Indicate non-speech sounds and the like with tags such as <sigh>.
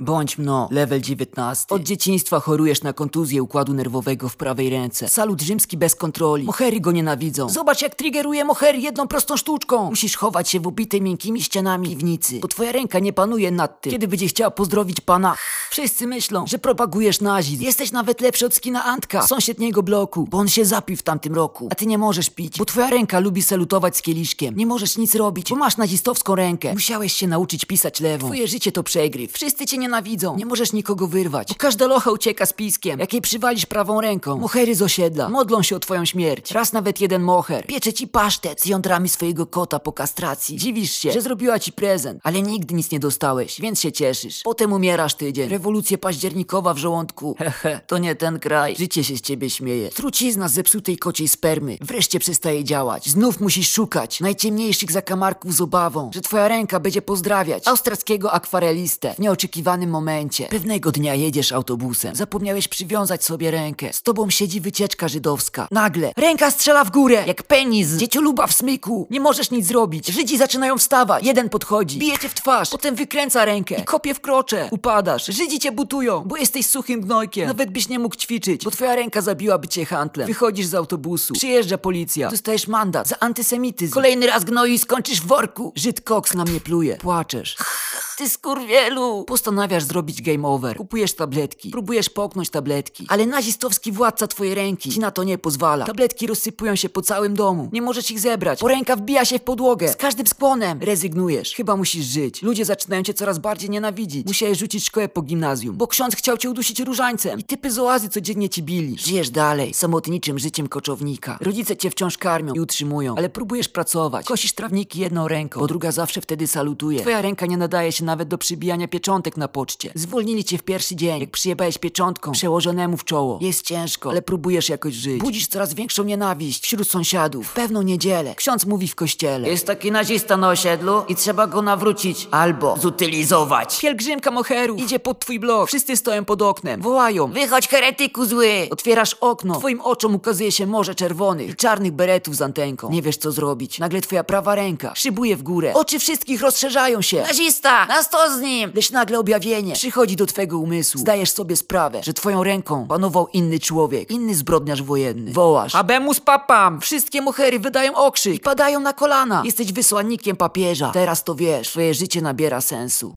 Bądź mno, level 19. Od dzieciństwa chorujesz na kontuzję układu nerwowego w prawej ręce. Salut rzymski bez kontroli. Mohery go nienawidzą. Zobacz jak triggeruje mohery jedną prostą sztuczką. Musisz chować się w ubitej miękkimi ścianami piwnicy, bo twoja ręka nie panuje nad tym. Kiedy będzie chciała pozdrowić pana, wszyscy myślą, że propagujesz nazizm. Jesteś nawet lepszy od skina Antka sąsiedniego bloku, bo on się zapił w tamtym roku. A ty nie możesz pić, bo twoja ręka lubi salutować z kieliszkiem. Nie możesz nic robić, bo masz nazistowską rękę. Musiałeś się nauczyć pisać lewą. Twoje życie to przegryw. Wszyscy cię nienawidzą. Nie możesz nikogo wyrwać. Bo każda locha ucieka z piskiem, jak jej przywalisz prawą ręką. Mohery z osiedla modlą się o twoją śmierć. Raz nawet jeden moher piecze ci pasztet z jądrami swojego kota po kastracji. Dziwisz się, że zrobiła ci prezent, ale nigdy nic nie dostałeś, więc się cieszysz. Potem umierasz tydzień. Rewolucja październikowa w żołądku. <laughs> Hehe, to nie ten kraj. Życie się z ciebie śmieje. Trucizna z zepsutej kociej spermy. Wreszcie przestaje działać. Znów musisz szukać najciemniejszych zakamarków z obawą, że twoja ręka będzie pozdrawiać austriackiego akwarelistę w nieoczekiwanym momencie. Pewnego dnia jedziesz autobusem. Zapomniałeś przywiązać sobie rękę. Z tobą siedzi wycieczka żydowska. Nagle ręka strzela w górę, jak penis. Dziecioluba w smyku. Nie możesz nic zrobić. Żydzi zaczynają wstawać. Jeden podchodzi, bije cię w twarz, potem wykręca rękę i kopie w krocze. Upadasz. Żydzi cię butują, bo jesteś suchym gnojkiem. Nawet byś nie mógł ćwiczyć, bo twoja ręka zabiłaby cię handlem. Wychodzisz z autobusu. Przyjeżdża policja. Dostajesz mandat za antysemityzm. Kolejny raz gnoi i skończysz w worku. Żyd koks na mnie pluje. Płaczesz. Ty skurwielu! Postanawiasz zrobić game over. Kupujesz tabletki. Próbujesz połknąć tabletki. Ale nazistowski władca twojej ręki ci na to nie pozwala. Tabletki rozsypują się po całym domu. Nie możesz ich zebrać, bo ręka wbija się w podłogę. Z każdym skłonem. Rezygnujesz. Chyba musisz żyć. Ludzie zaczynają cię coraz bardziej nienawidzić. Musiałeś rzucić szkołę po gimnazjum, bo ksiądz chciał cię udusić różańcem. I typy z oazy codziennie ci bili. Żyjesz dalej, samotniczym życiem koczownika. Rodzice cię wciąż karmią i utrzymują, ale próbujesz pracować. Kosisz trawniki jedną ręką, bo druga zawsze wtedy salutuje. Twoja ręka nie nadaje się nawet do przybijania pieczątek na poczcie. Zwolnili cię w pierwszy dzień, jak przyjebałeś pieczątką przełożonemu w czoło. Jest ciężko, ale próbujesz jakoś żyć. Budzisz coraz większą nienawiść wśród sąsiadów. W pewną niedzielę ksiądz mówi w kościele. Jest taki nazista na osiedlu i trzeba go nawrócić albo zutylizować. Pielgrzymka moheru idzie pod twój blok. Wszyscy stoją pod oknem. Wołają. Wychodź heretyku zły! Otwierasz okno. Twoim oczom ukazuje się morze czerwonych i czarnych beretów z antenką. Nie wiesz co zrobić. Nagle twoja prawa ręka szybuje w górę. Oczy wszystkich rozszerzają się. Nazista! Na sto z nim! Lecz nagle objawienie przychodzi do twego umysłu. Zdajesz sobie sprawę, że twoją ręką panował inny człowiek, inny zbrodniarz wojenny. Wołasz. Abemus papam! Wszystkie mohery wydają okrzyk i padają na kolana. Jesteś wysłannikiem papieża. Teraz to wiesz, twoje życie nabiera sensu.